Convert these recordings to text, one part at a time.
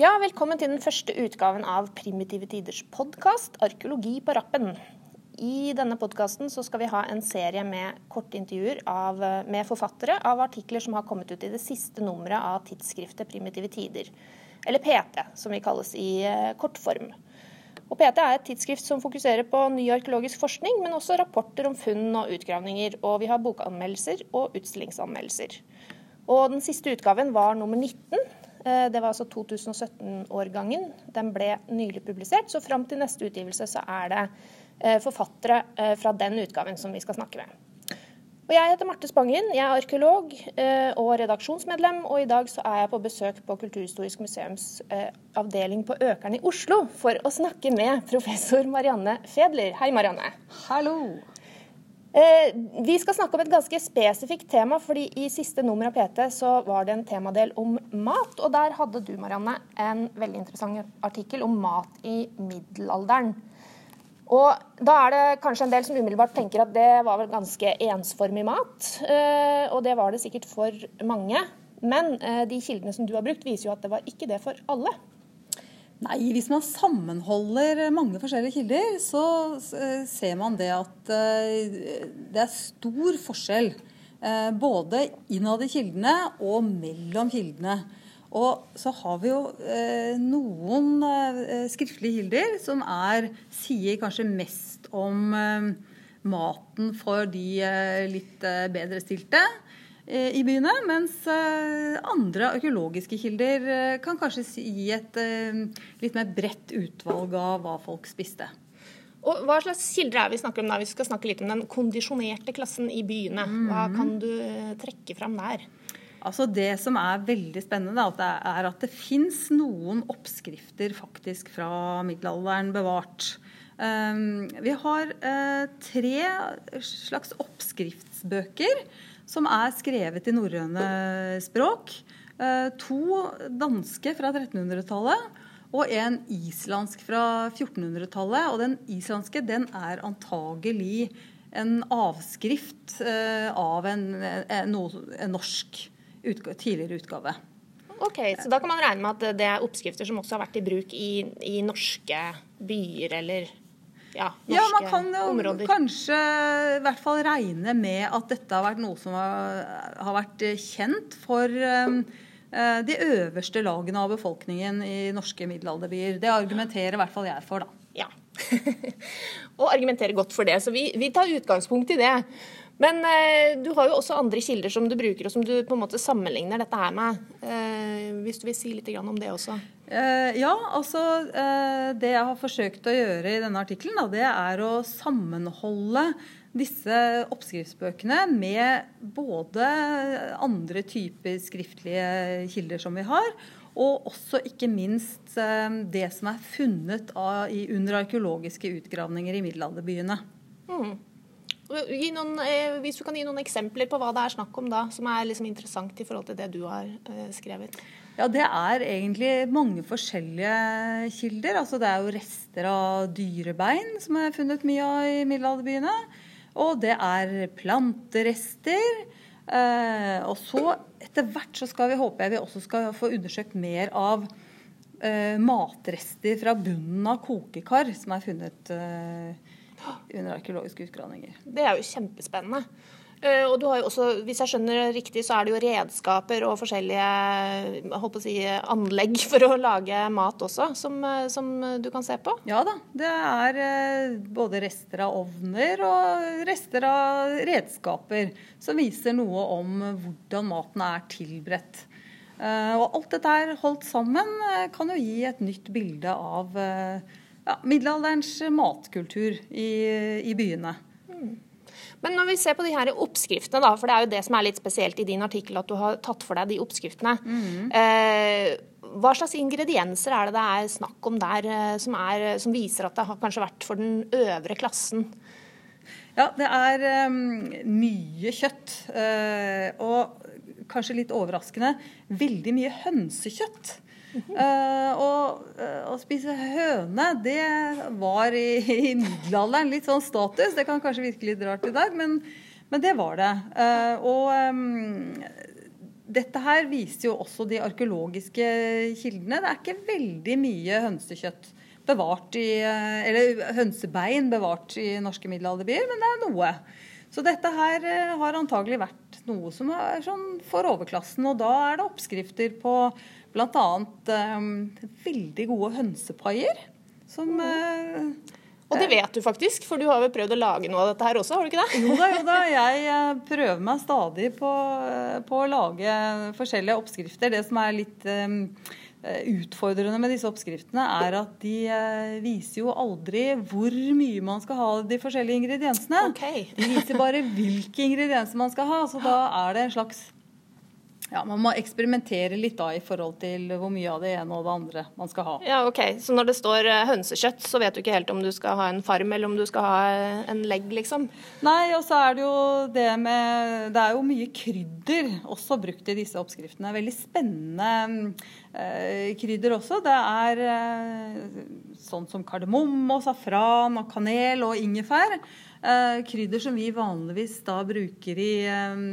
Ja, velkommen til den første utgaven av Primitive tiders podkast 'Arkeologi på rappen'. I denne podkasten skal vi ha en serie med korte intervjuer av, med forfattere av artikler som har kommet ut i det siste nummeret av tidsskriftet Primitive tider, eller PT, som vi kalles i eh, kortform. Og PT er et tidsskrift som fokuserer på ny arkeologisk forskning, men også rapporter om funn og utgravninger. Og vi har bokanmeldelser og utstillingsanmeldelser. Og den siste utgaven var nummer 19. Eh, det var altså 2017-årgangen. Den ble nylig publisert, så fram til neste utgivelse så er det eh, forfattere eh, fra den utgaven som vi skal snakke med. Og jeg heter Marte Spangen, jeg er arkeolog og redaksjonsmedlem. Og i dag så er jeg på besøk på Kulturhistorisk museums avdeling på Økern i Oslo for å snakke med professor Marianne Fedler. Hei, Marianne. Hallo. Eh, vi skal snakke om et ganske spesifikt tema, fordi i siste nummer av PT så var det en temadel om mat. Og der hadde du, Marianne, en veldig interessant artikkel om mat i middelalderen. Og da er det kanskje en del som umiddelbart tenker at det var vel ganske ensformig mat. Eh, og det var det sikkert for mange. Men eh, de kildene som du har brukt, viser jo at det var ikke det for alle. Nei, hvis man sammenholder mange forskjellige kilder, så eh, ser man det at eh, det er stor forskjell. Eh, både innad i kildene og mellom kildene. Og så har vi jo noen skriftlige kilder som er, sier kanskje mest om maten for de litt bedre stilte. Eh, i byene, mens eh, andre arkeologiske kilder eh, kan kanskje gi et litt mer bredt utvalg av hva folk spiste. Og Hva slags kilder er vi snakker om da? Vi skal snakke litt om den kondisjonerte klassen i byene. Hva mhm. kan du trekke fram der? Altså Det som er veldig spennende, er at det fins noen oppskrifter faktisk fra middelalderen bevart. Vi har tre slags oppskriftsbøker som er skrevet i norrøne språk. Eh, to danske fra 1300-tallet og en islandsk fra 1400-tallet. Og den islandske den er antagelig en avskrift eh, av en, en, en norsk utgave, tidligere utgave. Ok, Så da kan man regne med at det er oppskrifter som også har vært i bruk i, i norske byer eller ja, ja, man kan jo områder. kanskje i hvert fall regne med at dette har vært noe som har, har vært kjent for um, de øverste lagene av befolkningen i norske middelalderbyer. Det argumenterer i hvert fall jeg for, da. Ja. og argumenterer godt for det. Så vi, vi tar utgangspunkt i det. Men eh, du har jo også andre kilder som du bruker, og som du på en måte sammenligner dette her med. Eh, hvis du vil si litt om det også? Eh, ja, altså eh, Det jeg har forsøkt å gjøre i denne artikkelen, det er å sammenholde disse oppskriftsbøkene med både andre typer skriftlige kilder som vi har, og også ikke minst det som er funnet av, under arkeologiske utgravninger i middelalderbyene. Mm. Noen, eh, hvis du kan gi noen eksempler på hva det er snakk om da, som er liksom interessant i forhold til det du har eh, skrevet? Ja, Det er egentlig mange forskjellige kilder. Altså, det er jo rester av dyrebein som er funnet mye av i middelalderbyene. Og det er planterester. Eh, og så etter hvert så skal vi håpe jeg vi også skal få undersøkt mer av matrester fra bunnen av kokekar som er funnet eh, under arkeologiske utgravninger. Det er jo kjempespennende. Eh, og du har jo også, hvis jeg skjønner riktig, så er det jo redskaper og forskjellige å si, anlegg for å lage mat også, som, eh, som, du kan se på? Ja da. Det er eh, både rester av ovner og rester av redskaper som viser noe om hvordan maten er tilberedt. Og alt dette her holdt sammen kan jo gi et nytt bilde av ja, middelalderens matkultur i, i byene. Mm. Men når vi ser på de her oppskriftene, da, for det er jo det som er litt spesielt i din artikkel, at du har tatt for deg de oppskriftene. Mm. Eh, hva slags ingredienser er det det er snakk om der, eh, som, er, som viser at det har kanskje vært for den øvre klassen? Ja, det er um, mye kjøtt. Uh, og kanskje litt overraskende veldig mye hønsekjøtt. Uh, og uh, å spise høne, det var i, i, middelalderen litt sånn status. Det kan kanskje virke litt rart i dag, men, men det var det. Uh, og dette her viser jo også de arkeologiske kildene. Det er ikke veldig mye hønsekjøtt bevart i eh, Eller hønsebein bevart i norske middelalderbyer, men det er noe. Så dette her eh, har antagelig vært noe som er sånn for overklassen. Og da er det oppskrifter på bl.a. Eh, veldig gode hønsepaier. Som eh, og det vet du faktisk, for du har vel prøvd å lage noe av dette her også, har du ikke det? Jo da, jo da. Jeg prøver meg stadig på, på å lage forskjellige oppskrifter. Det som er litt um, Eh, utfordrende med disse oppskriftene, er at de eh, viser jo aldri hvor mye man skal ha de forskjellige ingrediensene. Okay. De viser bare hvilke ingredienser man skal ha. Så da er det en slags ja, Man må eksperimentere litt da i forhold til hvor mye av det ene og det andre man skal ha. Ja, ok. Så når det står eh, hønsekjøtt, så vet du ikke helt om du skal ha en farm eller om du skal ha eh, en legg, liksom? Nei, og så er det jo det med Det er jo mye krydder også brukt i disse oppskriftene. Veldig spennende eh, krydder også. Det er eh, sånn som kardemomme og safran og kanel og ingefær. Eh, krydder som vi vanligvis da bruker i eh,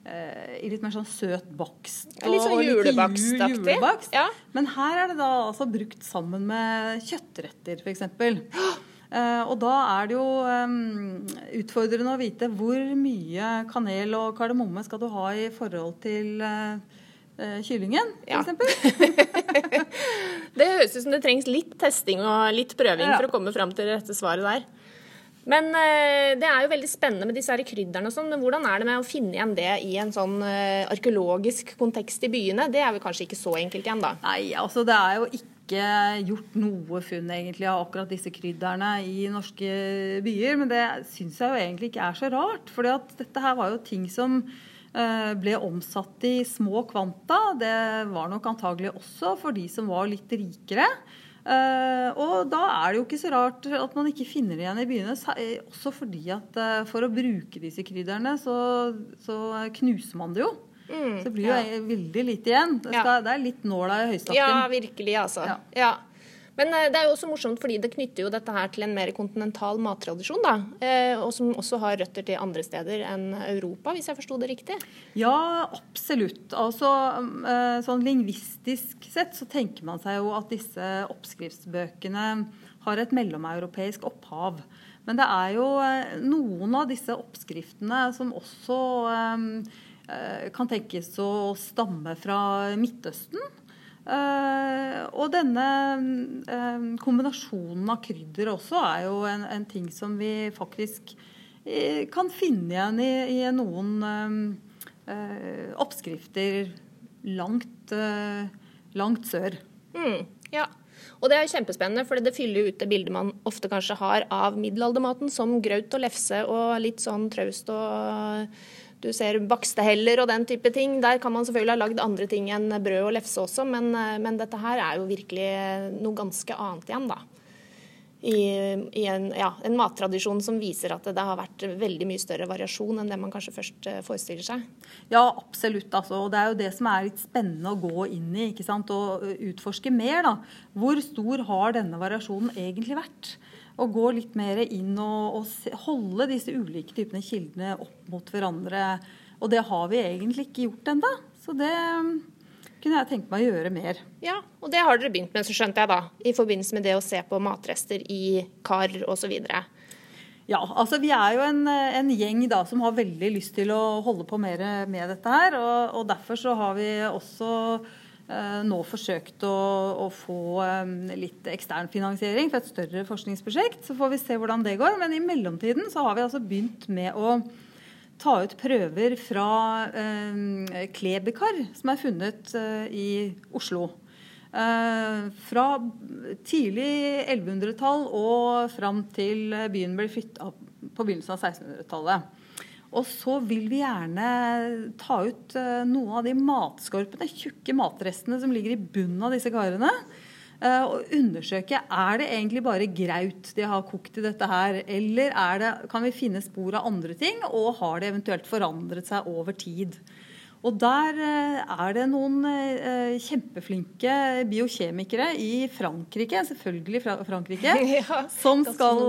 i litt mer sånn søt bakst. Og, litt sånn julebakst-aktig. Julebakst. Ja. Men her er det da altså brukt sammen med kjøttretter, f.eks. Uh, og da er det jo um, utfordrende å vite hvor mye kanel og kardemomme skal du ha i forhold til uh, uh, kyllingen, f.eks. Ja. det høres ut som det trengs litt testing og litt prøving ja. for å komme fram til det rette svaret der. Men eh, det er jo veldig spennende med disse her krydderne og sånn, men hvordan er det med å finne igjen det i en sånn eh, arkeologisk kontekst i byene? Det er vel kanskje ikke så enkelt igjen, da? Nei, altså det er jo ikke gjort noe funn egentlig av akkurat disse krydderne i norske byer. Men det syns jeg jo egentlig ikke er så rart. For dette her var jo ting som eh, ble omsatt i små kvanta. Det var nok antagelig også for de som var litt rikere. Uh, og da er det jo ikke så rart at man ikke finner det igjen i byene. Eh, også fordi at uh, for å bruke disse krydderne, så, så knuser man det jo. Mm, så det blir jo ja. veldig lite igjen. Det, skal, ja. det, er litt nåla i høystakken. Ja, virkelig, altså. Ja. ja. Men eh, det er jo også morsomt fordi det knytter jo dette her til en mer kontinental mattradisjon, da. Eh, og som også har røtter til andre steder enn Europa, hvis jeg forsto det riktig? Ja, absolutt. Altså eh, sånn lingvistisk sett så tenker man seg jo at disse oppskriftsbøkene har et mellomeuropeisk opphav. Men det er jo noen av disse oppskriftene som også kan tenkes å stamme fra Midtøsten. Uh, og denne uh, kombinasjonen av krydder også er jo en, en ting som vi faktisk uh, kan finne igjen i, i noen oppskrifter langt, langt sør. Mm, ja. Og det er jo kjempespennende, for det fyller ut det bildet man ofte kanskje har av middelaldermaten, som graut og lefse og litt sånn traust og du ser baksteheller og den type ting. Der kan man selvfølgelig ha lagd andre ting enn brød og lefse også, men, eh, men, dette her er jo virkelig noe ganske annet igjen, da. I, i en, ja, en, mattradisjon som viser at det har vært veldig mye større variasjon enn det man kanskje først eh, forestiller seg. Ja, absolutt. Altså. Og det er jo det som er litt spennende å gå inn i ikke sant? og utforske mer. da. Hvor stor har denne variasjonen egentlig vært? Å gå litt mer inn og, og, holde disse ulike typene kildene opp mot hverandre. Og det har vi egentlig ikke gjort ennå. Så det um, kunne jeg tenkt meg å gjøre mer. Ja, og det har dere begynt med, så skjønte jeg da. I forbindelse med det å se på matrester i kar osv. Ja, altså vi er jo en, en, gjeng da som har veldig lyst til å holde på mer med dette her. Og, og derfor så har vi også nå forsøkt å, å, få litt ekstern finansiering for et større forskningsprosjekt. Så får vi se hvordan det går. Men i mellomtiden så har vi altså begynt med å ta ut prøver fra eh, klebekar som er funnet eh, i Oslo. Eh, fra tidlig 1100-tall og fram til byen ble flytta på begynnelsen av 1600-tallet. Og så vil vi gjerne ta ut eh, noen av de matskorpene, tjukke matrestene som ligger i bunnen av disse karene. Eh, og undersøke er det egentlig bare graut de har kokt i dette her, eller det, kan vi finne spor av andre ting, og har det eventuelt forandret seg over tid. Og der eh, er det noen eh, kjempeflinke biokjemikere i Frankrike, selvfølgelig fra Frankrike, ja, som, skal,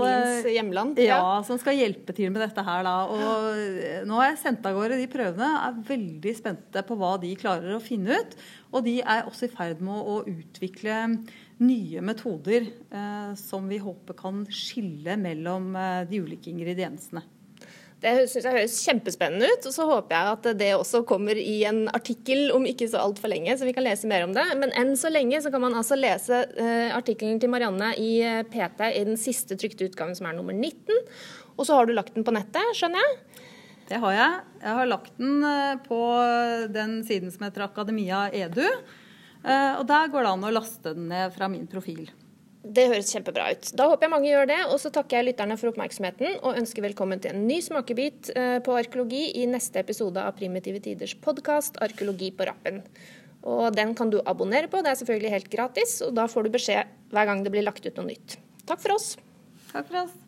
hjemland, ja. ja, som skal hjelpe til med dette her. Da. Og nå har jeg sendt av gårde de prøvene. Er veldig spente på hva de klarer å finne ut. Og de er også i ferd med å utvikle nye metoder eh, som vi håper kan skille mellom eh, de ulike ingrediensene. Det synes jeg høres kjempespennende ut. og Så håper jeg at det også kommer i en artikkel om ikke så altfor lenge, så vi kan lese mer om det. Men enn så lenge så kan man altså lese uh, artikkelen til Marianne i eh, PT i den siste trykte utgaven, som er nummer 19. Og så har du lagt den på nettet, skjønner jeg? Det har jeg. Jeg har lagt den eh, på den siden som heter Akademia Edu. Og der går det an å laste den ned fra min profil. Det høres kjempebra ut. Da håper jeg mange gjør det. Og så takker jeg lytterne for oppmerksomheten og ønsker velkommen til en ny smakebit eh, på arkeologi i neste episode av Primitive Tiders podkast 'Arkeologi på rappen'. Og Den kan du abonnere på, det er selvfølgelig helt gratis. Og da får du beskjed hver gang det blir lagt ut noe nytt. Takk for oss. Takk for oss.